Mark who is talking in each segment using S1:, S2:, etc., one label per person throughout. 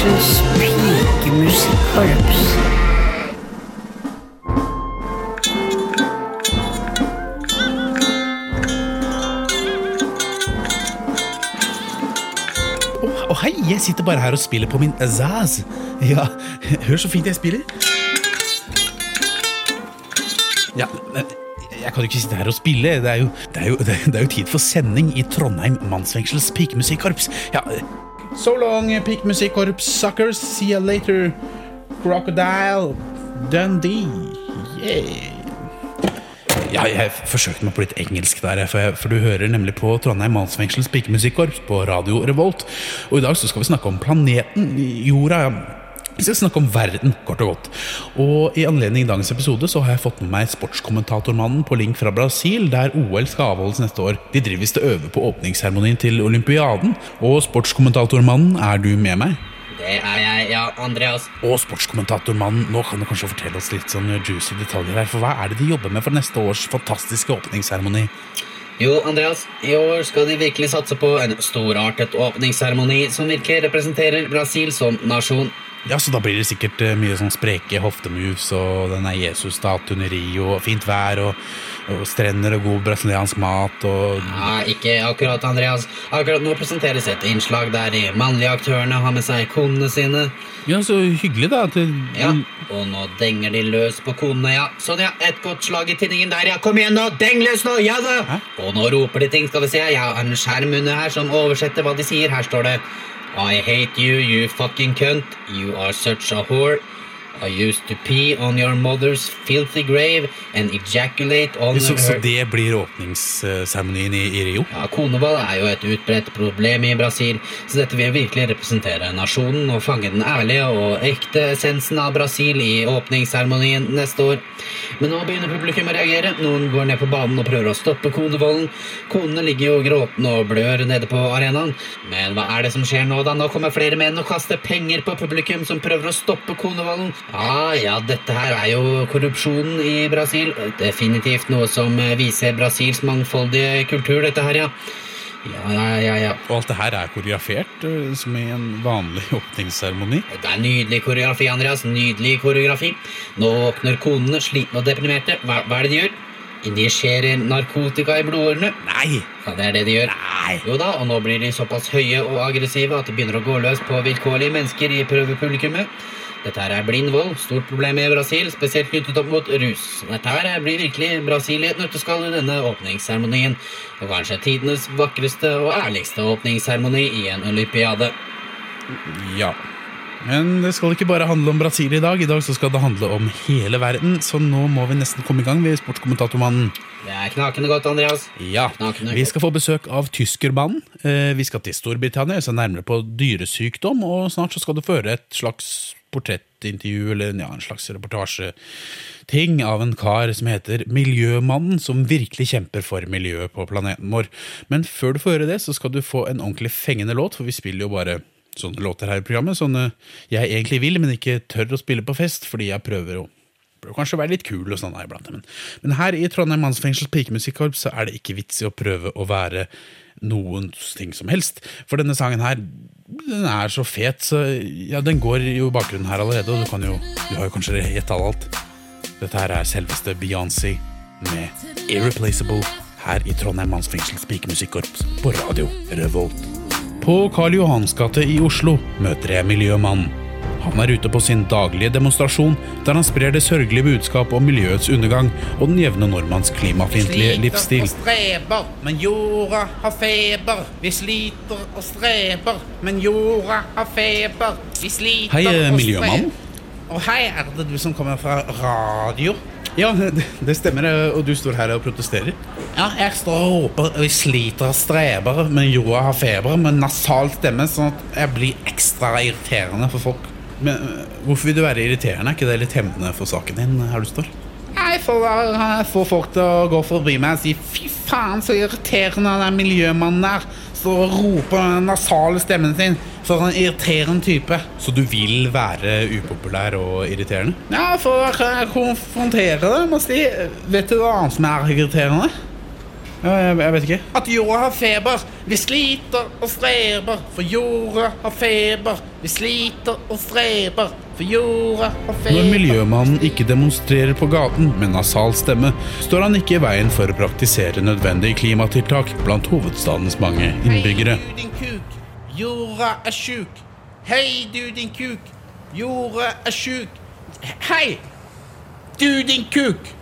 S1: Mannsfengsels pikemusikkorps.
S2: Hei, jeg sitter bare her og spiller på min Azaz. Ja, hør så fint jeg spiller. Ja, jeg kan jo ikke sitte her og spille. Det er jo, det er jo, det er jo tid for sending i Trondheim mannsfengsels pikemusikkorps. Ja, so long, pikemusikkorps suckers. See you later, Crocodile Dundee. Yeah. Ja, jeg forsøkte meg på litt engelsk der, for, for du hører nemlig på Trondheim mannsfengsels pikemusikkorps på Radio Revolt. Og i dag så skal vi snakke om planeten jorda. Vi skal snakke om verden, kort og godt. Og i anledning dagens episode så har jeg fått med meg sportskommentatormannen på link fra Brasil, der OL skal avholdes neste år. De driver visst og øver på åpningsseremonien til olympiaden. Og sportskommentatormannen, er du med meg?
S3: Det er jeg, ja, Andreas.
S2: Og sportskommentatormannen, nå kan du kanskje fortelle oss litt sånn juicy detaljer her, for hva er det de jobber med for neste års fantastiske åpningsseremoni?
S3: Jo, Andreas, i år skal de virkelig satse på en storartet åpningsseremoni som virkelig representerer Brasil som nasjon.
S2: Ja, så da blir det sikkert eh, mye sånn spreke hoftemoves og den er Jesus-statuen i Rio, og fint vær og, og strender og god brasiliansk mat og
S3: Ja, ikke akkurat, Andreas. Akkurat nå presenteres et innslag der de mannlige aktørene har med seg konene sine.
S2: Ja, så hyggelig, da. Det,
S3: Ja, og nå denger de løs på konene, ja. Sånn, ja. Et godt slag i tinningen der, ja. Kom igjen nå, deng løs nå, ja da!
S2: Hæ?
S3: Og nå roper de ting, skal vi se. Jeg har en skjerm under her som oversetter hva de sier. Her står det I hate you, you fucking cunt. You are such a whore. I used to pee on your mother's filthy grave and ejaculate on
S2: så, så det blir åpningsseremonien i, i Rio?
S3: ja, Konevold er jo et utbredt problem i Brasil, så dette vil virkelig representere nasjonen og fange den ærlige og ekte essensen av Brasil i åpningsseremonien neste år. Men nå begynner publikum å reagere. Noen går ned på banen og prøver å stoppe konevolden. Konene ligger jo gråtende og blør nede på arenaen. Men hva er det som skjer nå, da? Nå kommer flere menn og kaster penger på publikum som prøver å stoppe konevolden. Ja, ja, dette her er jo korrupsjonen i Brasil. Definitivt noe som viser Brasils mangfoldige kultur, dette her, ja. Ja, ja, ja, ja.
S2: Og alt det her er koreografert, eh, som i en vanlig åpningsseremoni?
S3: Det er nydelig koreografi, Andreas. Nydelig koreografi. Nå våkner konene, slitne og deprimerte. Hva, hva er det de gjør? Injiserer narkotika i blodårene.
S2: Nei!
S3: Ja, det er det de gjør.
S2: Nei!
S3: Jo da, og nå blir de såpass høye og aggressive at de begynner å gå løs på vilkårlige mennesker i prøvepublikummet. Dette her er blind vold, stort problem i Brasil, spesielt knyttet opp mot rus. Dette her blir virkelig Brasil i et nøtteskall i denne åpningsseremonien. Og kanskje tidenes vakreste og ærligste åpningsseremoni i en olympiade.
S2: Ja. Men det skal ikke bare handle om Brasil i dag. I dag så skal det handle om hele verden, så nå må vi nesten komme i gang ved sportskommentatormannen.
S3: Det er knakende godt, Andreas.
S2: Ja,
S3: Knakende
S2: Vi skal få besøk av tyskerbanen. Eh, Vi skal til Storbritannia, så nærmere på dyresykdom, og snart så skal du føre et slags portrettintervju eller ja, en slags reportasjeting av en kar som heter Miljømannen, som virkelig kjemper for miljøet på planeten vår. Men før du får høre det, så skal du få en ordentlig fengende låt, for vi spiller jo bare sånne låter her i programmet. Sånne jeg egentlig vil, men ikke tør å spille på fest, fordi jeg prøver å Prøver kanskje være litt kul og sånn iblant, men, men her i Trondheim Mannsfengsels pikemusikkorps så er det ikke vits i å prøve å være noen ting som helst. For denne sangen her, den er så fet, så ja, den går jo i bakgrunnen her allerede, og du kan jo Du har jo kanskje gjetta alt. Dette her er selveste Beyoncé med Irreplaceable her i Trondheim Mannsfengsels pikemusikkorps på radio Revolt. På Karl Johans gate i Oslo møter jeg Miljømannen. Han er ute på sin daglige demonstrasjon, der han sprer det sørgelige budskap om miljøets undergang og den jevne nordmanns klimafiendtlige livsstil.
S4: Vi sliter og streber, men jorda har feber. Vi sliter og streber, men jorda har feber. Vi sliter
S2: Hei, eh,
S4: og
S2: miljømann.
S4: streber. Og hei, er det du som kommer fra radio?
S2: Ja, det, det stemmer, eh, og du står her og protesterer.
S4: Ja, jeg står og roper Vi sliter og streber, men jorda har feber. Med nasal stemme, sånn at jeg blir ekstra irriterende for folk.
S2: Men eh, hvorfor vil du være irriterende? Er ikke det litt hemmende for saken din her du står?
S4: Jeg får, jeg får folk til å gå forbi meg og si 'fy faen, så irriterende den miljømannen der'. Står og roper den nasale stemmen sin. For en irriterende type.
S2: Så du vil være upopulær og irriterende?
S4: Ja, for å konfrontere dem og si 'vet du hva annet som er irriterende'?
S2: Ja, jeg, jeg vet ikke.
S4: At jorda har feber. Vi sliter og streber, for jorda har feber. Vi sliter og streber, for jorda har feber.
S2: Når miljømannen ikke demonstrerer på gaten med nasal stemme, står han ikke i veien for å praktisere nødvendige klimatiltak blant hovedstadens mange innbyggere.
S4: Hei, du din kuk. Jorda er sjuk. Hei, du din kuk. Jorda er sjuk. Hei! Du din kuk.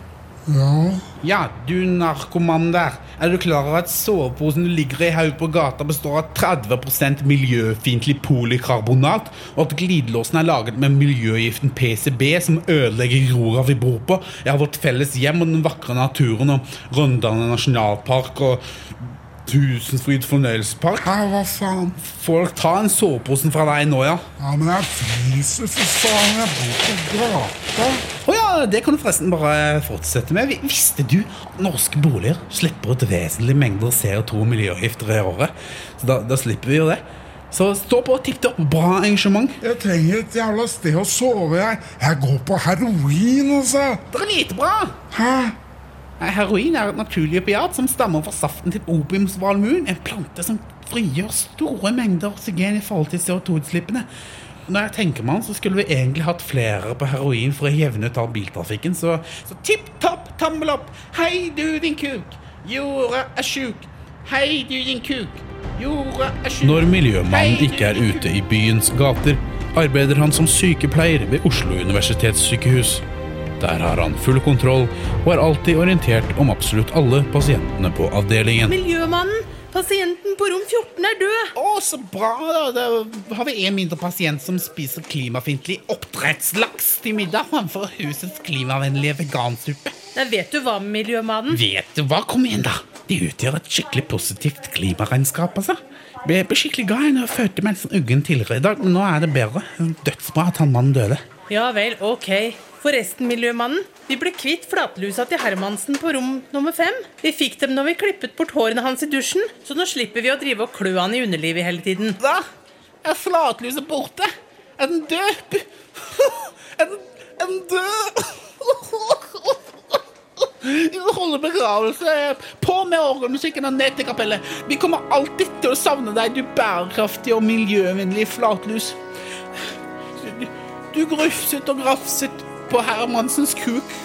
S1: Ja,
S4: Ja, du narkoman der. Er du klar over at soveposen du ligger i haug på gata, består av 30% miljøfiendtlig polikarbonat, og at glidelåsen er laget med miljøgiften PCB, som ødelegger jorda vi bor på, Jeg har vårt felles hjem og den vakre naturen og Rondane nasjonalpark og Tusenfryd fornøyelsespark?
S1: Hva faen?
S4: Folk, ta en soveposen fra deg nå, ja.
S1: Ja, men jeg fryser, for faen. Jeg bor på gata.
S4: Å ja, det kan du forresten bare fortsette med. Visste du at norske boliger slipper ut vesentlige mengder CO2 og miljøgifter i året? Så da, da slipper vi jo det. Så stå på tipp topp. Bra engasjement.
S1: Jeg trenger et jævla sted å sove, jeg. Jeg går på heroin, altså.
S4: Det er lite bra.
S1: Hæ?
S4: Nei, Heroin er et naturlig opiat som stammer fra saften til opiumsvalmuen, en plante som frigjør store mengder oksygen i forhold til CO2-utslippene. Når jeg tenker meg om, så skulle vi egentlig hatt flere på heroin for å jevne ut all biltrafikken, så, så tipp topp, tommel opp. Hei, du din kuk. Jorda er sjuk. Hei, du din kuk. Jorda er sjuk.
S2: Når miljømannen ikke er ute i byens gater, arbeider han som sykepleier ved Oslo universitetssykehus. Der har han full kontroll og er alltid orientert om absolutt alle pasientene på avdelingen.
S5: Miljømannen! Pasienten på rom 14 er død!
S4: Å, så bra! da Da har vi en mindre pasient som spiser klimafiendtlig oppdrettslaks til middag framfor husets klimavennlige vegansuppe.
S5: Da vet du hva, Miljømannen?
S4: Vet du hva? Kom igjen, da! De utgjør et skikkelig positivt klimaregnskap, altså. Ble, ble skikkelig glad da jeg fødte med en sånn uggen tidligere i dag, men nå er det bedre. Dødsbra at han mannen døde.
S5: Ja vel, ok. Forresten, Miljømannen. Vi ble kvitt flatlusa til Hermansen på rom nummer fem. Vi fikk dem når vi klippet bort hårene hans i dusjen, så nå slipper vi å drive og klø han i underlivet hele tiden.
S4: Hva? Er flatluset borte? Er den død? Er den, er den død? Vi holder begravelse. På med orgelmusikken og ned til kapellet. Vi kommer alltid til å savne deg, du bærekraftige og miljøvennlige flatlus. Du, du grufset og grafset på Hermansens kuk.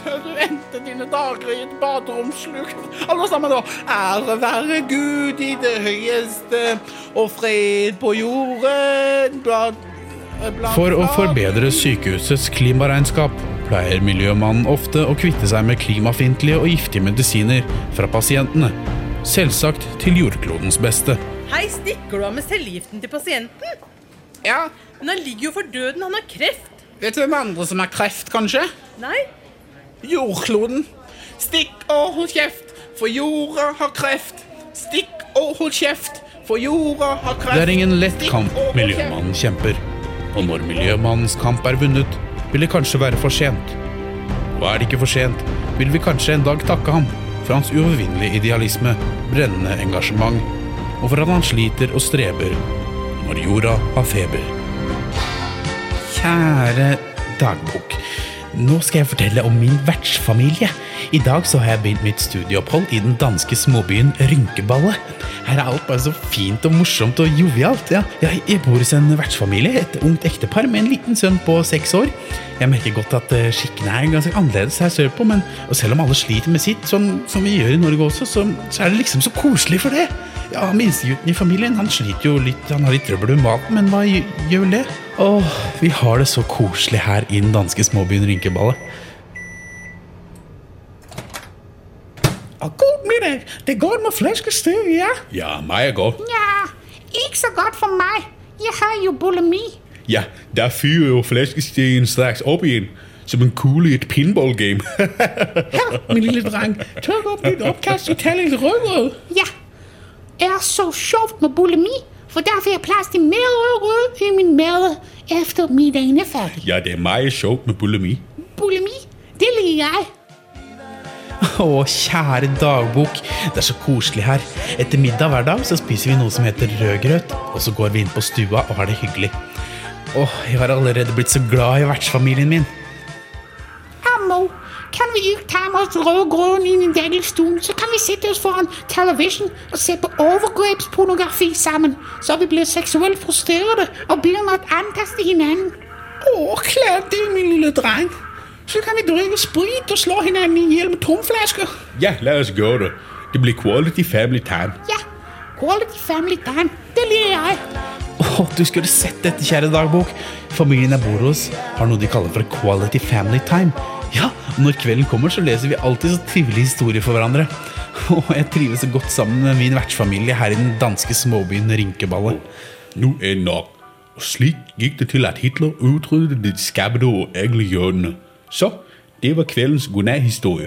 S4: Før du endte dine dager i et baderomsluk. Alle sammen, da. Ære være Gud i det høyeste, og fred på jorden blant, blant
S2: For å forbedre sykehusets klimaregnskap pleier miljømannen ofte å kvitte seg med klimafiendtlige og giftige medisiner fra pasientene. Selvsagt til jordklodens beste.
S5: Hei, stikker du av med cellegiften til pasienten?
S4: Ja,
S5: Men han ligger jo for døden, han har kreft.
S4: Vet du hvem andre som har kreft, kanskje?
S5: Nei?
S4: Jordkloden. Stikk og hold kjeft, for jorda har kreft. Stikk og hold kjeft, for jorda har kreft.
S2: Det er ingen lett kamp miljømannen kjemper. Og når miljømannens kamp er vunnet, vil det kanskje være for sent. Og er det ikke for sent, vil vi kanskje en dag takke ham for hans uovervinnelige idealisme, brennende engasjement, og for at han sliter og streber når jorda har feber.
S4: Kjære dagbok. Nå skal jeg fortelle om min vertsfamilie. I dag så har jeg begynt mitt studieopphold i den danske småbyen Rynkeballe. Her er alt bare så fint og morsomt og jovialt. Ja, jeg, bor hos en vertsfamilie, et ungt ektepar med en liten sønn på seks år. Jeg merker godt at eh, skikkene er ganske annerledes her sørpå, men selv om alle sliter med sitt, sånn som vi gjør i Norge også, så, så er det liksom så koselig for det. Ja, Minstegutten i familien han sliter jo litt, han har litt trøbbel med maten, men hva gjør vel det? Åh, vi har det så koselig her i den danske småbyen Rynkeballe. God middag, det går med flæskesteg, ja?
S2: Ja, meg er godt.
S6: Ja, ikke så godt for meg. Jeg har jo bulimi.
S2: Ja, der fyrer jo flæskestegen straks opp igjen, som en kule i et pinballgame.
S4: Her, min lille dreng, tørk opp ditt oppkast og ta litt rødgrød.
S6: Ja, det er så sjovt med bulimi, for der får jeg plass til mer rødgrød i min mad efter middagen er ferdig.
S2: ja, det er meget sjovt med bulimi.
S6: Bulimi, det liker jeg.
S4: Å, kjære dagbok, det er så koselig her. Etter middag hver dag så spiser vi noe som heter rødgrøt, og så går vi inn på stua og har det hyggelig. Åh, jeg har allerede blitt så glad i vertsfamilien min.
S6: Ammo, kan vi ikke ta med oss rødgrønn inn en deilig stuen, Så kan vi sitte oss foran television og se på overgrepspornografi sammen, så vi blir seksuelt frustrerte og begynner å antaste hverandre.
S4: Å, klart det, min lille dreng.
S6: Så kan vi drikke sprit og slå hverandre i hjel med tomflasker.
S7: Ja, lad os gøre det. Det bliver quality family time.
S6: Ja, quality family time. Det liker jeg.
S4: Å, du skulle sett dette, kjære dagbok. Familien jeg bor hos, har noe de kaller for quality family time. Ja, og når kvelden kommer, så leser vi alltid så trivelige historier for hverandre. Og jeg trives så godt sammen med min vertsfamilie her i den danske småbyen Rynkeballe.
S7: Nå er det nok. Og slik gikk det til, at Hitler utryddet de skabte og englehjørnene. Så, det var kveldens godnatt-historie.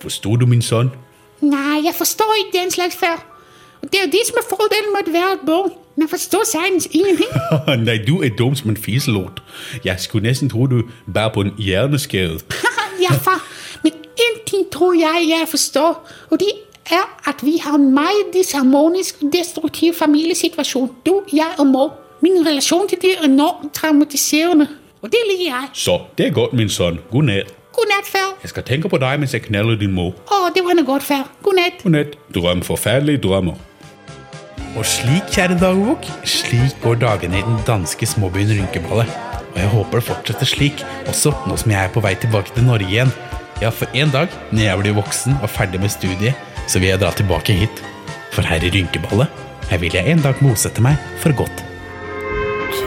S7: Forsto du, min sønn?
S6: Nei, jeg forstår ikke den slags før. Og det er jo det som er fordelen med å være et barn. Man forstår sagtens ingenting.
S7: Nei, du er dum som en fiselort. Jeg skulle næsten tro, du bærer på en hjerneskade.
S6: ja, far. Men en ting tror jeg jeg forstår, og det er at vi har en meget disharmonisk og destruktiv familiesituasjon. Du, jeg og mor. Min relasjon til det er enormt traumatiserende. Og det liker jeg.
S7: Så, det er godt, min søn. Godnat.
S6: Godnat, far.
S7: Jeg skal tenke på deg mens jeg knaller din mor.
S6: Å, det var noe godt, far. Godnat.
S7: Godnat. Drøm forferdelige drømmer.
S4: Og slik, kjære dagbok, slik går dagene i den danske småbyen Rynkeballe. Og jeg håper det fortsetter slik, også nå som jeg er på vei tilbake til Norge igjen. Ja, for en dag, når jeg blir voksen og ferdig med studiet, så vil jeg dra tilbake hit. For her i Rynkeballe, her vil jeg en dag bosette meg for godt.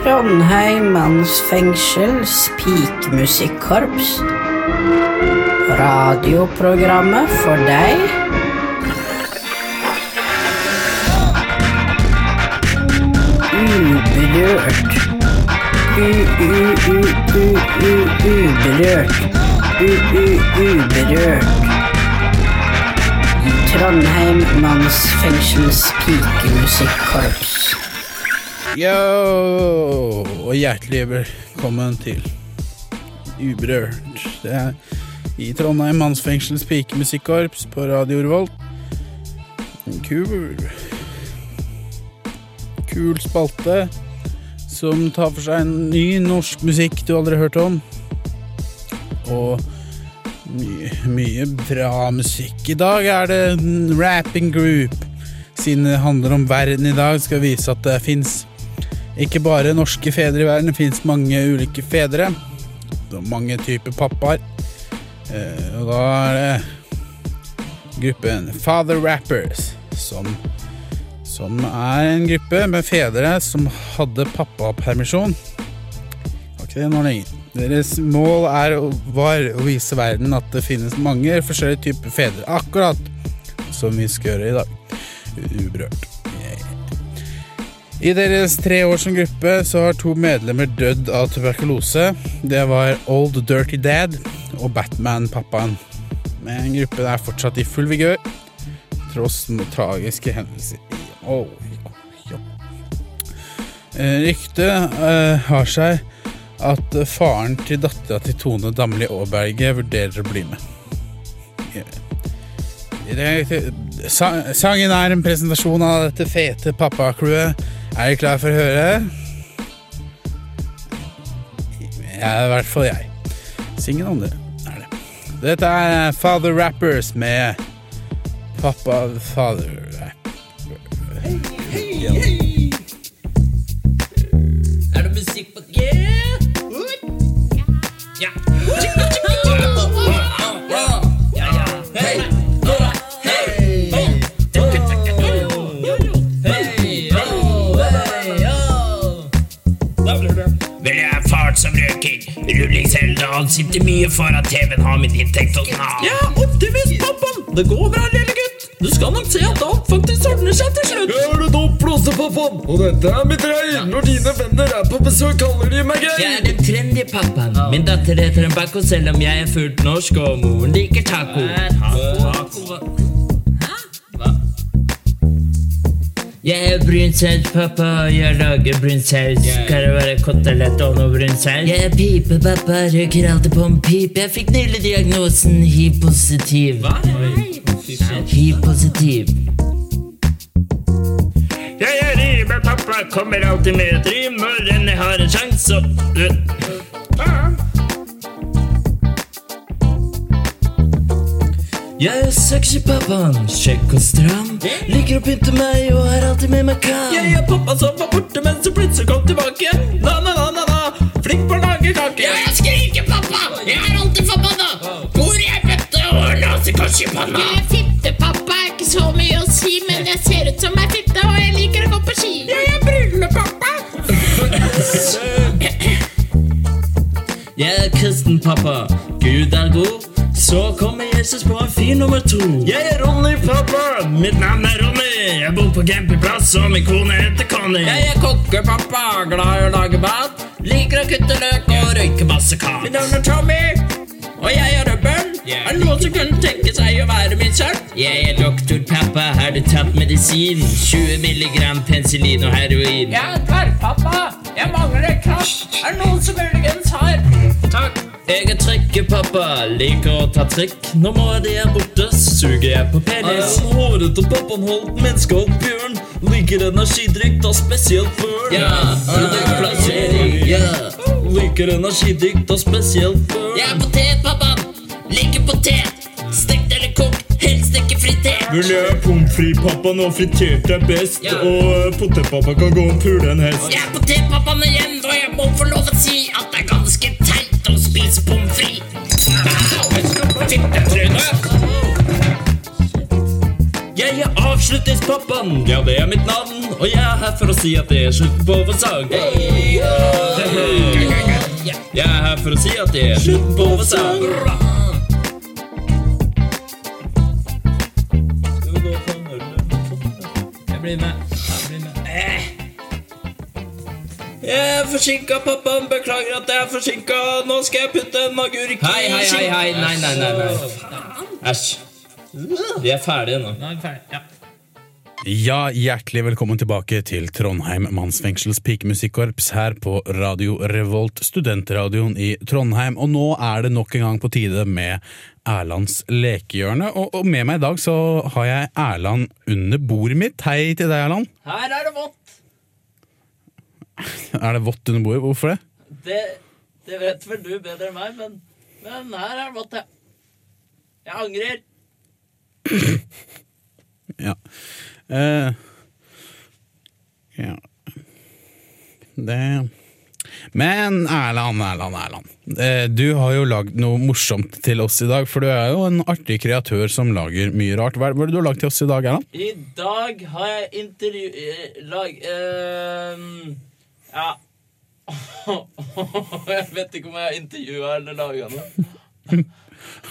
S8: Trondheim mannsfengsels pikemusikkorps. Radioprogrammet for deg. Uberørt. U-u-u-u-uberørt. U-u-uberørt. Trondheim mannsfengsels pikemusikkorps.
S2: Yo, og hjertelig velkommen til Uberørt. Det er i Trondheim mannsfengsels pikemusikkorps på Radio Revolt. Kul Kul spalte som tar for seg en ny norsk musikk du aldri har hørt om. Og mye, mye bra musikk. I dag er det rapping group. Siden det handler om verden i dag, skal vise at det fins ikke bare norske fedre i verden, det fins mange ulike fedre. Er mange typer pappaer. Eh, og da er det gruppen Father Rappers, som, som er en gruppe med fedre som hadde pappapermisjon. Har ikke det nå lenger. Deres mål er, var å vise verden at det finnes mange forskjellige typer fedre, akkurat som vi skal gjøre i dag. Uberørt. I deres tre år som gruppe så har to medlemmer dødd av tuberkulose. Det var Old Dirty Dad og Batman-pappaen. Men gruppen er fortsatt i full vigør, tross tragiske hendelser. Eh, Ryktet eh, har seg at faren til dattera til Tone Damli Aaberge vurderer å bli med. Sangen er en presentasjon av dette fete pappacrewet. Er dere klar for å høre? Ja, i hvert fall jeg. Singen andre er det. Dette er Father Rappers med Pappa Father
S9: Er det musikk på G? Ja. Vel, jeg er fart som røker. Rullingselda, han sitter mye foran TV-en, har min inntekt og knas.
S10: Ja, optimist, pappaen! Det går bra, gutt. Du skal nok se at alt faktisk ordner seg til slutt.
S11: Jeg er en oppblåste, pappaen, og dette er mitt reir. Når dine venner er på besøk, kaller de meg
S9: Jeg er den trendy pappaen. Min datter heter en Baco selv om jeg er fullt norsk, og moren liker taco. taco. taco. Jeg er brun saus, pappa, jeg lager brun saus. Skal det være kotelett og noe brun saus? Jeg er pipe, pappa, røyker alltid på en pip. Jeg fikk nylig diagnosen hiv-positiv. Hiv-positiv. Jeg er rimepappa, kommer alltid med et rim når enn jeg har en sjanse. og- sexy pappaen, kjekk og stram. Liker å pynte meg og er alltid med meg kam.
S10: Jeg er pappa som var borte, men som plutselig kom tilbake. Na, na, na, na, na. Flink på å lage kake.
S12: Ja, jeg skriker, pappa! Jeg er alltid forbanna! Hvor jeg bøtte og nasekors i panna! Jeg er fitte, pappa. Er ikke så mye å si, men jeg ser ut som ei fitte, og jeg liker å gå på ski. Jeg er bryllepappa!
S9: Jeg er kristen pappa, Gud er god. Så kommer Jesus på en fyr nummer to. Jeg er Ronny, pappa. Mitt navn er Ronny. Jeg bor på campingplass, og min kone heter Conny.
S10: Jeg er kokkepappa, glad i å lage mat. Liker å kutte løk og røyke masse kat. Mitt navn er Tommy, og jeg er røbberen. Er det noen som kunne tenke seg å være min sønn?
S9: Jeg er doktor pappa, har du tatt medisin? 20 milligram penicillin og heroin.
S10: Jeg er dvergpappa. Jeg mangler kraft. Er det noen som muligens har? Takk.
S9: Jeg er trikkepappa, liker å ta trikk. Når Mari er borte, suger jeg på penis.
S11: Er han hårete pappaen holdt menneske og bjørn? Liker energidrikk, da spesielt børn.
S9: Ja, produktplassering, ja.
S11: Liker energidrikk, da spesielt børn.
S12: Jeg er potetpappa. Liker potet. Stekt eller kokt, helst ikke fritert.
S11: Vil jeg er pommes frites-pappaen, og fritert er best.
S12: Ja.
S11: Og potetpappa kan gå og pule en hest.
S12: Jeg er potetpappaen igjen, og jeg må få lov å si at er spise pommes frites.
S9: Jeg er avslutningspappaen, ja det er mitt navn. Og jeg er her for å si at det er slutten på sang. Jeg er her for å si at det er slutten på vår
S10: Jeg er forsinka, pappaen. Beklager at jeg er forsinka. Nå skal jeg putte en agurk i
S9: Hei, hei, hei, hei, nei, nei, nei, nei. Æsj. Vi er ferdige nå.
S10: Nå er vi ferdig. Ja.
S2: Ja, hjertelig velkommen tilbake til Trondheim mannsfengsels pikemusikkorps her på Radio Revolt, studentradioen i Trondheim. Og nå er det nok en gang på tide med Erlands lekehjørne. Og, og med meg i dag så har jeg Erland under bordet mitt. Hei til deg, Erland.
S10: Her er det vått.
S2: Er det vått under bordet? Hvorfor det?
S10: Det, det vet vel du bedre enn meg, men, men her er det vått, ja. Jeg angrer.
S2: Ja. Uh, ja. Det Men Erland, Erland, Erland. Eh, du har jo lagd noe morsomt til oss i dag, for du er jo en artig kreatør som lager mye rart. Hva er det du har lagd til oss i dag, Erland?
S10: I dag har jeg intervju... eh, lag... ehm, ja Jeg vet ikke om jeg har intervjua eller laga noe.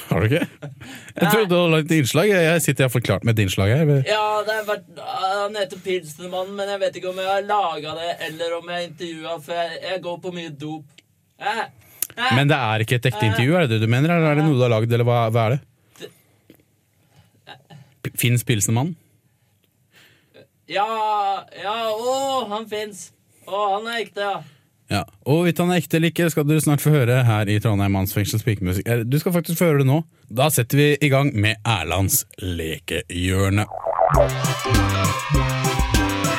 S2: Har du ikke? Jeg trodde du hadde lagd et innslag. Jeg sitter har forklart med et innslag her.
S10: Ja, det har vært, Han heter Pilsnermannen, men jeg vet ikke om jeg har laga det eller om jeg intervjua, for jeg, jeg går på mye dop. Eh, eh,
S2: Men det er ikke et ekte intervju, er det det du mener? Eller er det noe du har lagd, eller hva, hva er det? Fins Pilsenmannen?
S10: Ja, ja, å, han fins. Å, han er ekte, ja.
S2: Ja. Og hvorvidt han er ekte eller ikke, skal du snart få høre her i Trondheim mannsfengsels pikemusikk. Eh, Du skal faktisk få høre det nå. Da setter vi i gang med Erlands lekehjørne.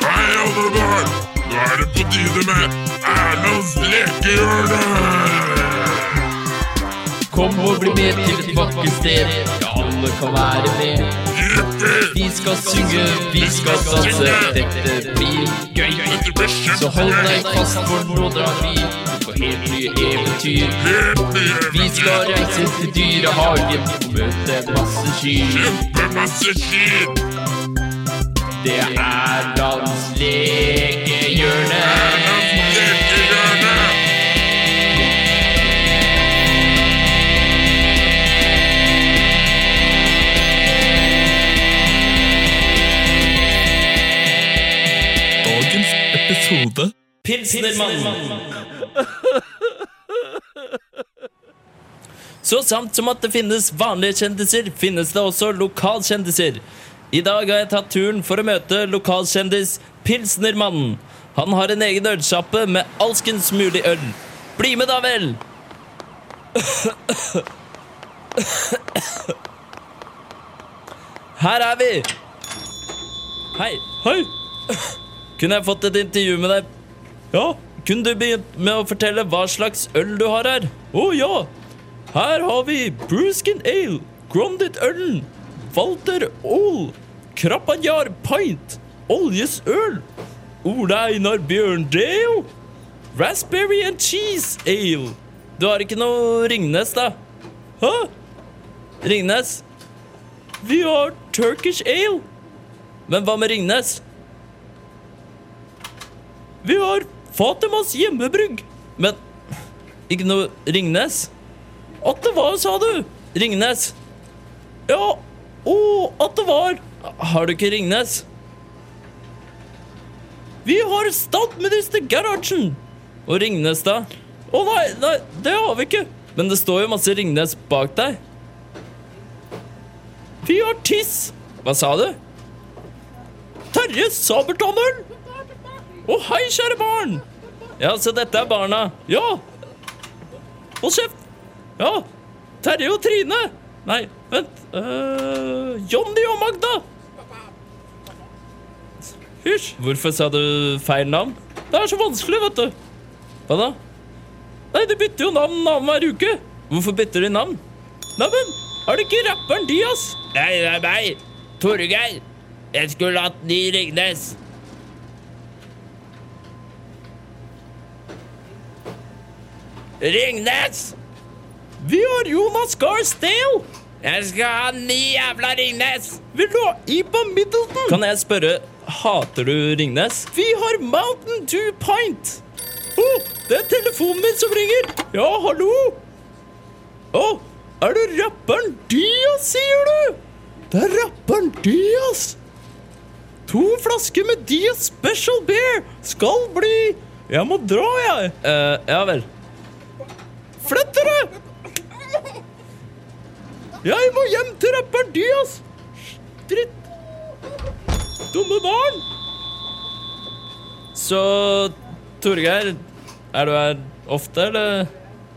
S1: Hei, alle barn! Nå er det på tide med Erlands lekehjørne!
S10: Kom og bli med til et vakkert sted. Ja, alle kan være med. Vi skal synge, vi skal danse. Dette blir gøy. Så hold deg fast, for nå drar vi ut på helt nye eventyr. Vi skal reise til dyrehagen og møte masse kyr. Det er dans Pilsnermannen. Så samt som at det finnes vanlige kjendiser, finnes det også lokalkjendiser. I dag har jeg tatt turen for å møte lokalkjendis Pilsnermannen. Han har en egen ølsjappe med alskens mulig øl. Bli med, da vel! Her er vi! Hei. Hei! Kunne jeg fått et intervju med deg? Ja. Kunne du begynt med å fortelle hva slags øl du har her? Å ja! Her har vi Bruskin Ale. Grondit-ølen. Walter Aall. Krapanjar Pint. Oljes Øl. Ola Einar Bjørndeo. Raspberry and Cheese Ale. Du har ikke noe Ringnes, da? Hæ? Ringnes? Vi har Turkish Ale. Men hva med Ringnes? Vi har Fatimas hjemmebrygg. Men ikke noe Ringnes? At det var, sa du? Ringnes? Ja, å, at det var. Har du ikke Ringnes? Vi har statsminister Gerhardsen. Og Ringnes, da? Å nei, nei, det har vi ikke. Men det står jo masse Ringnes bak deg. Vi har Tiss. Hva sa du? Terje Sabeltannøl. Å, hei, kjære barn. Ja, så dette er barna. Ja. Hold kjeft. Ja. Terje og Trine. Nei, vent. Uh, Jonny og Magda. Hysj. Hvorfor sa du feil navn? Det er så vanskelig, vet du. Hva da? Nei, de bytter jo navn annenhver uke. Hvorfor bytter de navn? Neimen, er det ikke rapperen Dias? Nei, det er meg. Torgeir. Jeg skulle hatt ny Ringnes. Ringnes! Vi har Jonas Gahr Steele! Jeg skal ha ny jævla Ringnes. Vil du ha Iba Middleton? Kan jeg spørre, hater du Ringnes? Vi har Mountain Dew Pint. Å, det er telefonen min som ringer. Ja, hallo? Å, er det rapperen Dias, sier du? Det er rapperen Dias. To flasker med Dias Special Beer skal bli Jeg må dra, jeg. Uh, ja vel. Flytt dere! Jeg må hjem til rapperen Dias! Dritt. Dumme barn! Så Torgeir, er du her ofte, eller?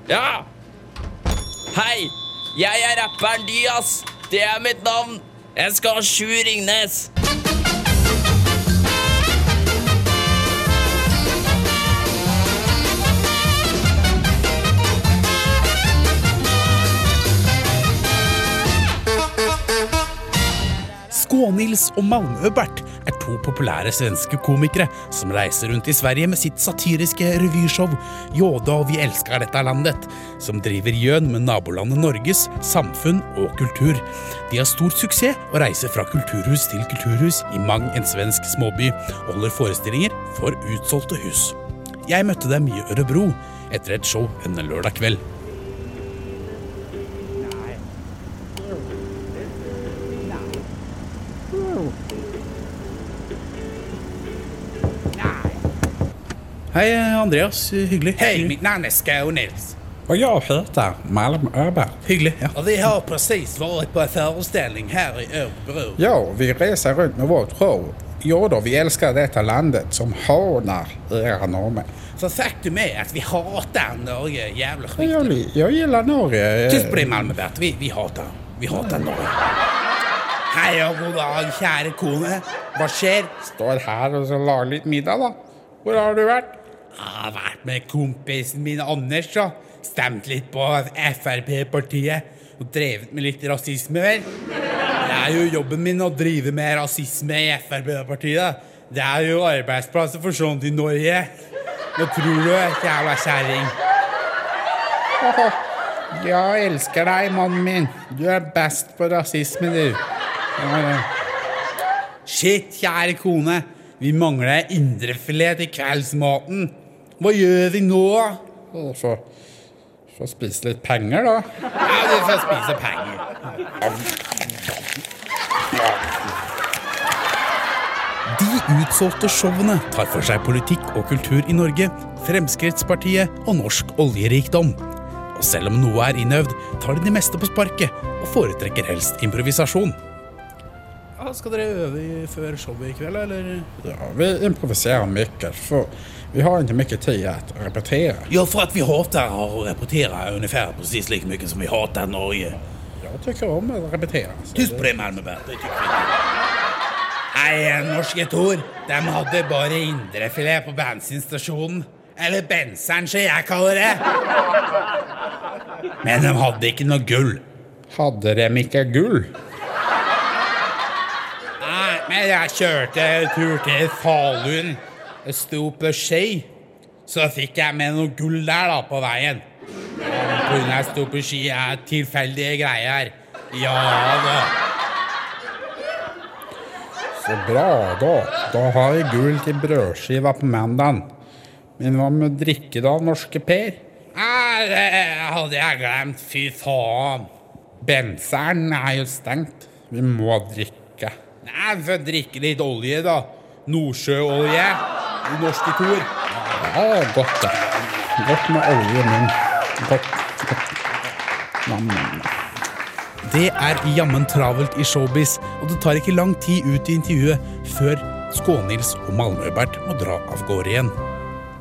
S10: Ja! Hei! Jeg er rapperen Dias. Det er mitt navn. Jeg skal ha sju Ringnes.
S2: Skånils og Malmö-Bert er to populære svenske komikere som reiser rundt i Sverige med sitt satiriske revyshow Jåda og vi elsker dette landet, som driver gjøn med nabolandet Norges samfunn og kultur. De har stor suksess og reiser fra kulturhus til kulturhus i mang en svensk småby og holder forestillinger for utsolgte hus. Jeg møtte dem i Ørebro etter et show en lørdag kveld. Hei, Andreas. Hyggelig.
S4: Hej, mitt namn är Skånes.
S13: Och jag heter Malm Öberg.
S2: Hyggelig. ja.
S4: Och vi har precis varit på en föreställning här i Örebro.
S13: Ja, vi reser runt med vårt show. Jo då, vi älskar detta landet som hånar era norrmän.
S4: För faktum är att vi hatar Norge jävla skit.
S13: Jag, jeg jag gillar Norge.
S4: Tyst på det Malmöbert, vi, vi hatar, vi hatar Norge. Hei og god dag, kjære kone. Hva skjer?
S13: Står her og så lager litt middag, da. Hvor har du vært?
S4: Jeg har vært med kompisen min Anders og stemt litt på Frp-partiet. Og drevet med litt rasisme, vel. Det er jo jobben min å drive med rasisme i Frp-partiet. Det er jo arbeidsplasser for sånt i Norge. Hva tror du, jævla kjerring?
S13: Jeg elsker deg, mannen min. Du er best på rasisme, du. Ja, ja.
S4: Shit, kjære kone. Vi mangler indrefilet til kveldsmaten. Hva gjør vi nå?
S13: Få, få spise litt penger, da.
S4: Ja, vi får spise penger.
S2: De utsolgte showene tar for seg politikk og kultur i Norge, Fremskrittspartiet og norsk oljerikdom. Og selv om noe er innøvd, tar de det meste på sparket og foretrekker helst improvisasjon.
S4: Ja, skal dere øve før showet i kveld, eller?
S13: Ja, vi improviserer mye. för vi har inte mycket tid att repetera.
S4: Ja, for at vi hater å repetere ungefär precis like mye som vi hater Norge.
S13: Jag tycker om att repetera. Tusk
S4: Tyst på det, Malmöbert. Det tycker vi ikke. Hei, norske Tor. De hadde bare indrefilet på bensinstasjonen. Eller benseren, som jeg kaller det. Men de hadde ikke noe gull.
S13: Hadde de ikke gull?
S14: Nei, Men jeg kjørte tur til Falun. Sto på ski. Så fikk jeg med noe gull der da på veien. Pga. jeg sto på ski er tilfeldige greier. Ja da. Så bra, da. Da har jeg gull til brødskiva på mandagen. Men hva med drikke, da, norske Per? Nei, det hadde jeg glemt. Fy faen. Benseren er jo stengt. Vi må drikke. Nei, vi får drikke litt olje, da. Nordsjøolje. I norske kor. Ja, godt, det. Godt med olje i munnen. Godt. godt. Nam, nam, nam.
S2: Det er jammen travelt i showbiz, og det tar ikke lang tid ut i intervjuet før Skånils og Malmö-Bert må dra av gårde igjen.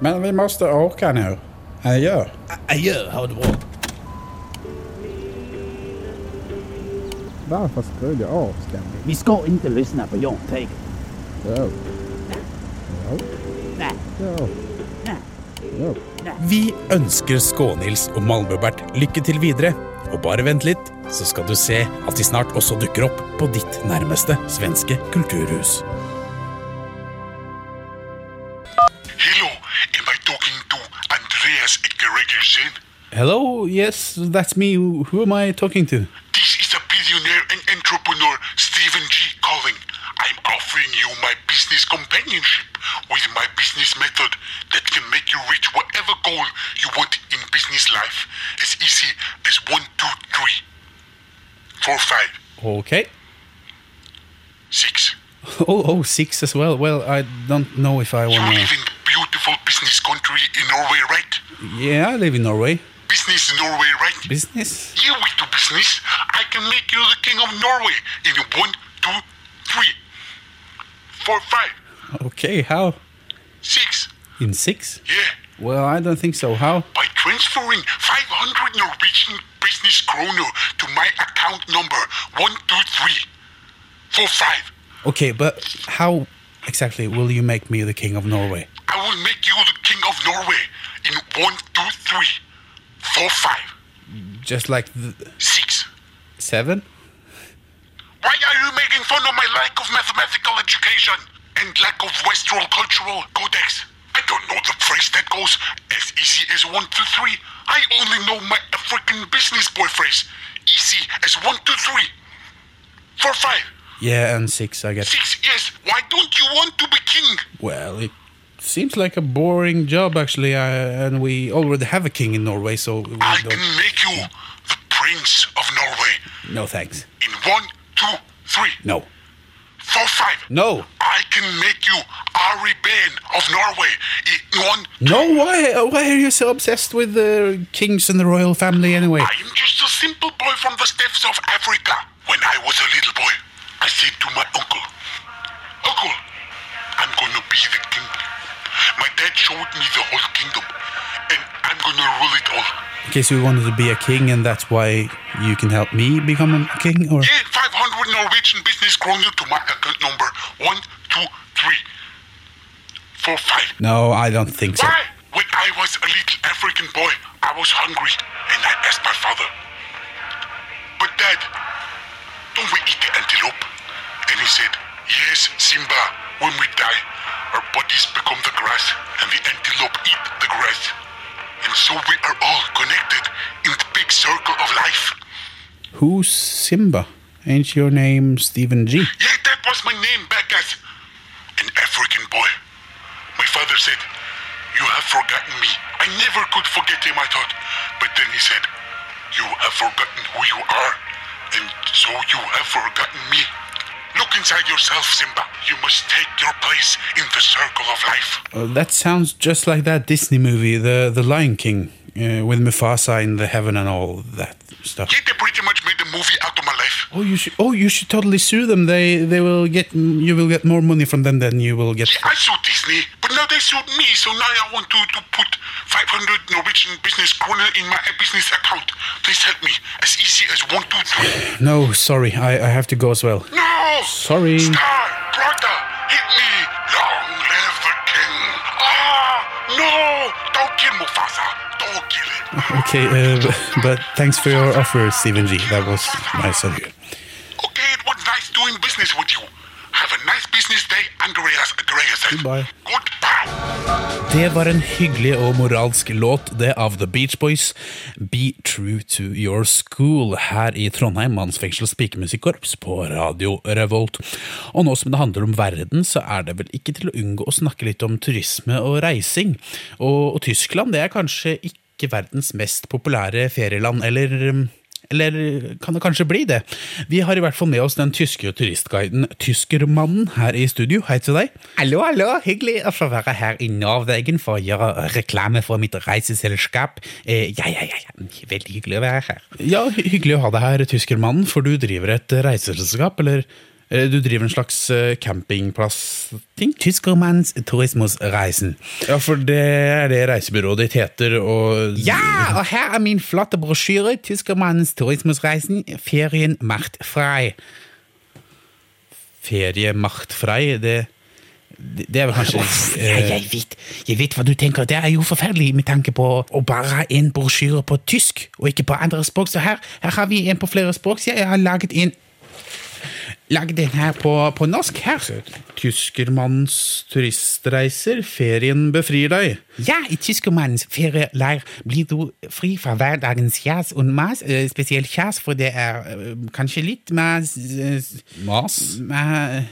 S14: Men vi måste åka nu. Adjø.
S2: Adjø. ha det bra.
S14: Varför skruvade jag av stämningen?
S15: Vi ska inte lyssna på Jan Teigen.
S14: Jo. Jo.
S15: Nej.
S14: Jo.
S15: Nej.
S14: Jo.
S2: Vi ønsker Skånils og Malmö-Bert lykke til videre. Og bare vent litt, så skal du se at de snart også dukker opp på ditt nærmeste svenske kulturhus.
S1: Hello, am I talking to Andreas Ekeregersen?
S2: Hello, yes, that's me. Who am I talking to?
S1: This is a billionaire and entrepreneur Stephen G calling. I'm offering you my business companionship business method that can make you reach whatever goal you want in business life as easy as one, two, three, four, five,
S2: Okay.
S1: six.
S2: Oh, oh, six as well. Well, I don't know if I want
S1: You
S2: want
S1: live
S2: to.
S1: in beautiful business country in Norway, right?
S2: Yeah, I live in Norway.
S1: Business in Norway, right?
S2: Business?
S1: Yeah, we do business. I can make you the king of Norway in one, two, three, four, five,
S2: Okay, how? In six?
S1: Yeah.
S2: Well, I don't think so. How?
S1: By transferring 500 Norwegian business kroner to my account number one, two, three, four, five.
S2: Okay, but how exactly will you make me the king of Norway?
S1: I will make you the king of Norway in one, two, three, four, five,
S2: Just like the
S1: six.
S2: seven?
S1: Why are you making fun of my lack of mathematical education and lack of Western cultural codex? I don't know the phrase that goes as easy as one, two, three. I only know my African business boy phrase. Easy as one, two, three, four, five,
S2: Yeah, and six, I guess.
S1: six. Yes. Why don't you want to be king?
S2: Well, it seems like a boring job, actually, uh, and we already have a king in Norway, so we
S1: I
S2: don't...
S1: can make you the prince of Norway
S2: No, thanks.
S1: in one, two, three,
S2: No.
S1: Four, five.
S2: No.
S1: I can make you Ari Behn of Norway one,
S2: No, why, why are you so obsessed with the kings and the royal family anyway?
S1: I'm just a simple boy from the steppes of Africa. When I was a little boy, I said to my uncle, Uncle, I'm gonna be the king. My dad showed me the whole kingdom, and I'm gonna rule it all.
S2: Okay, so you wanted to be a king, and that's why you can help me become a king, or?
S1: Yeah, 500 Norwegian business kroner to my account number. One, two, three, four, five.
S2: No, I don't think so.
S1: Why? When I was a little African boy, I was hungry, and I asked my father, But dad, don't we eat the antelope? And he said, Yes, Simba, when we die, our bodies become the grass, and the antelope eat the grass. And so we are all connected in the big circle of life.
S2: Who's Simba? Ain't your name Stephen G?
S1: Yeah, that was my name back as an African boy. My father said, You have forgotten me. I never could forget him, I thought. But then he said, You have forgotten who you are, and so you have forgotten me. Look inside yourself, Simba. You must take your place in the circle of life.
S2: Uh, that sounds just like that Disney movie, the the Lion King, uh, with Mufasa in the heaven and all that stuff.
S1: Yeah, they pretty much made a movie out of my.
S2: Oh, you should. Oh, you should totally sue them. They they will get. You will get more money from them than you will get.
S1: I sued Disney, but now they sued me, so now I want to, to put 500 Norwegian business kroner in my business account. Please help me. As easy as one, two, three.
S2: No, sorry, I I have to go as well.
S1: No!
S2: Sorry.
S1: Star, brother, hit me! Long live the king! Ah! No! Don't kill Mufasa! Don't kill him!
S2: Okay, uh, but thanks for your offer, Stephen G. That was nice of you.
S1: Okay, it was nice doing business with you. Have a nice business day, Andreas Gregersen.
S2: Goodbye.
S1: Goodbye.
S2: Det var en hyggelig og moralsk låt, det av The Beach Boys. Be true to your school, her i Trondheim mannsfengsels pikemusikkorps på Radio Revolt. Og nå som det handler om verden, så er det vel ikke til å unngå å snakke litt om turisme og reising. Og, og Tyskland det er kanskje ikke verdens mest populære ferieland, eller eller kan det kanskje bli det? Vi har i hvert fall med oss den tyske turistguiden Tyskermannen her i studio. Hei til deg.
S4: Hallo, hallo. Hyggelig å få være her i Norvegen for å gjøre reklame for mitt reiseselskap. Eh, ja, ja, ja, ja. Veldig hyggelig å være her.
S2: Ja, hyggelig å ha deg her, Tyskermannen, for du driver et reiseselskap, eller du driver en slags eh, campingplass-ting?
S4: Tyskermannens turismusreisen.
S2: Ja, for det er det reisebyrået ditt heter, og
S4: Ja, og her er min flotte brosjyre. Tyskermannens turismusreisen. Ferien macht frei.
S2: Feriemachtfrei, det, det det er vel kanskje
S4: Ja,
S2: eh,
S4: jeg vet, jeg vet hva du tenker. Det er jo forferdelig med tanke på å bare ha en brosjyre på tysk, og ikke på andre språk. Så her, her har vi en på flere språk. Så jeg har laget en Laget den her på, på norsk. Her.
S2: Tyskermannens turistreiser, ferien befrir deg.
S4: Ja, i tyskermannens ferieleir blir du fri fra hverdagens kjas og mas. eh, Spesielt kjas, for det er eh, kanskje litt mas Mas?
S2: Mas?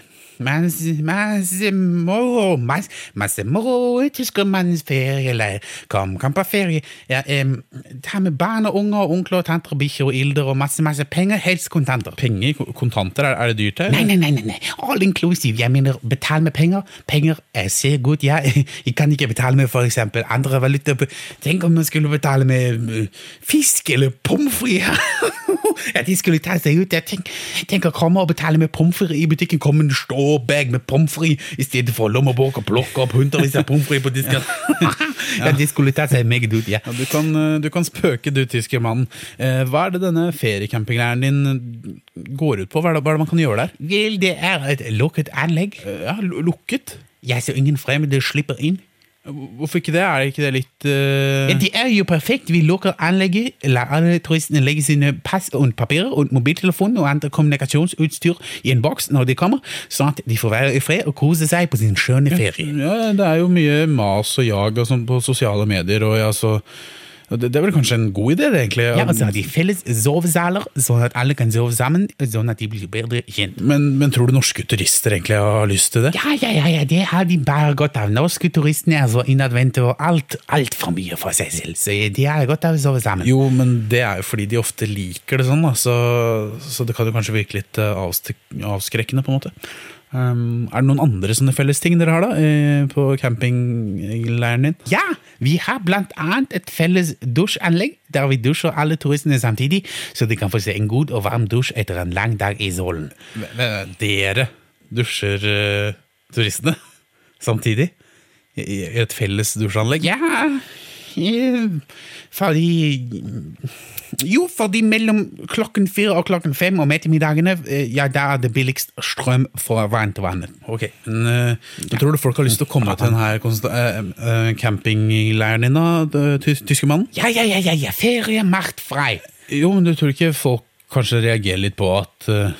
S4: Ma- Mas, mas, moro, masse, masse moro i tyskermannens ferieleir. Kom, kom på ferie. Ja, em, ta med barn og unger onkler og tanter og bikkjer og ilder og masse, masse penger, helst kontanter.
S2: Penger? Kontanter? Er, er det dyrt her?
S4: Nei, nei, nei, nei, nei. all inclusive. Jeg mener, betal med penger. Penger er ser godt, ja. Jeg kan ikke betale med for eksempel andre valutaer. Tenk om man skulle betale med eh, fisk eller pommes frites. ja, de skulle ta seg ut. Jeg tenk, tenk å komme og betale med pommes frites i butikken. Kom en stor bag med pommes frites i stedet for lommebok og plukke opp hundrevis av pommes frites på disken. ja, de skulle ta seg meget ut, ja.
S2: Ja, du, kan, eh, du kan spøke, du tyskermann. Eh, hva er det denne feriecampinggreien din går ut på? Hva er, det, hva er det man kan gjøre der?
S4: Vel, det er et lukket anlegg.
S2: Ja, Lukket?
S4: Jeg så ingen fremmede slipper inn.
S2: Hvorfor ikke det? Er ikke det litt
S4: uh... Det er jo perfekt. Vi lukker anlegget, lar alle turistene legge sine pass og papirer og mobiltelefon og andre kommunikasjonsutstyr i en boks når de kommer, sånn at de får være i fred og kose seg på sin skjønne ferie.
S2: Ja, det er jo mye mas og jag og sånn på sosiale medier, og ja, så og det, det er vel kanskje en god idé, egentlig.
S4: Ja, og så har de felles sovesaler, sånn at alle kan sove sammen, sånn at de blir bedre kjent.
S2: men, men tror du norske turister egentlig har lyst til det?
S4: Ja, ja, ja, ja, det har de bare godt av. Norske turistene er så innadvendte og alt, altfor mye for seg selv, så de har godt av å sove sammen.
S2: Jo, men det er jo fordi de ofte liker det sånn, da. Så, så det kan jo kanskje virke litt eh, avskrekkende, på en måte. Um, er det noen andre sånne fellesting dere har da, eh, på campingleiren din?
S4: Ja, vi har blant annet et felles dusjanlegg, der vi dusjer alle turistene samtidig, så de kan få se en god og varm dusj etter en lang dag i solen.
S2: Dere dusjer uh, turistene samtidig? I et felles dusjanlegg?
S4: Ja, fordi Jo, fordi mellom klokken fire og klokken fem om ettermiddagene, eh, ja, da er det billigst strøm for vann
S2: Ok, men uh, Tror du folk har lyst til å komme til denne eh, eh, campingleiren din, da, tyske mannen?
S4: Ja, ja, ja, ja, ja, ferie macht frei.
S2: Jo, men du tror ikke folk kanskje reagerer litt på at eh,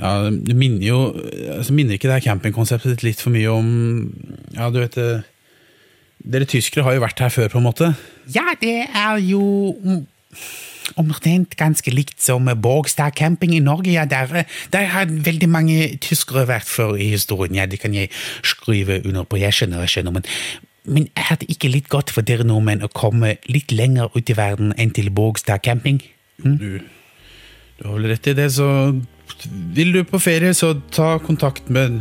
S2: Ja, det minner jo altså, Minner ikke det her campingkonseptet litt for mye om Ja, du vet det Dere tyskere har jo vært her før, på en måte.
S4: Ja, det er jo mm, omtrent ganske likt som Borgstad camping i Norge. Ja, der, der har veldig mange tyskere vært før i historien. Ja, det kan jeg skrive under på. Jeg skjønner, jeg skjønner. Men, men er det ikke litt godt for dere nordmenn å komme litt lenger ut i verden enn til Borgstad camping?
S2: Du, du har vel rett i det, så vil du på ferie, så ta kontakt med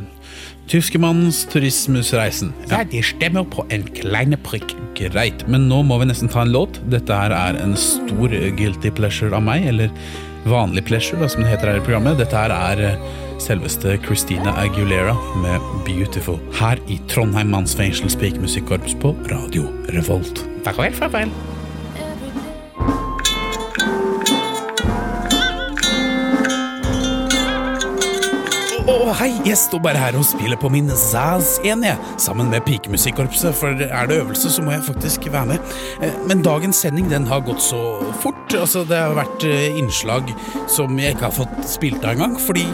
S2: Tyskermannens turismusreisen.
S4: Ja, de stemmer på en kleine prikk.
S2: Greit, men nå må vi nesten ta en låt. Dette her er en stor guilty pleasure av meg, eller vanlig pleasure, da, som det heter her i programmet. Dette her er eh, selveste Christina Aguilera med Beautiful. Her i Trondheim mannsfengsels pikemusikkorps på Radio Revolt.
S4: Farvel, farvel.
S2: Å, hei, jeg står bare her og spiller på min Zaz 1, jeg, sammen med pikemusikkorpset, for er det øvelse, så må jeg faktisk være med. Eh, Men dagens sending, den har gått så fort. Altså, det har vært eh, innslag som jeg ikke har fått spilt av engang, fordi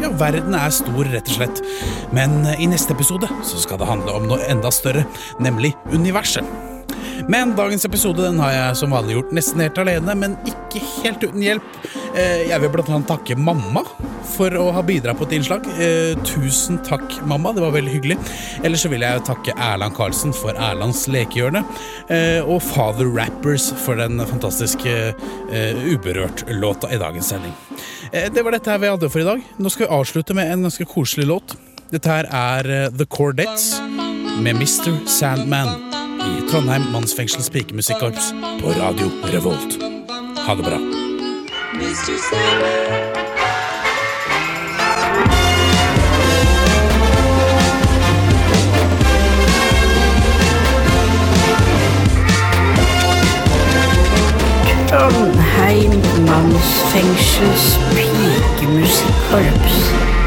S2: Ja, verden er stor, rett og slett. Men eh, i neste episode så skal det handle om noe enda større, nemlig universet. Men dagens episode den har jeg som vanlig gjort nesten helt alene, men ikke helt uten hjelp. Eh, Jeg vil blant annet takke mamma for å ha bidratt på et innslag. Eh, Tusen takk, mamma. Det var veldig hyggelig. Ellers så vil jeg takke Erland Karlsen for Erlands lekehjørne, eh, og Father Rappers for den fantastiske Uberørt-låta i dagens sending. Det var dette vi hadde for i dag. Nå skal vi avslutte med en ganske koselig låt. Dette her er The Cordettes med Mr. Sandman i Trondheim mannsfengsels pikemusikkorps på Radio Revolt. Ha det bra.
S8: Trondheim mannsfengsels pikemusikkorps.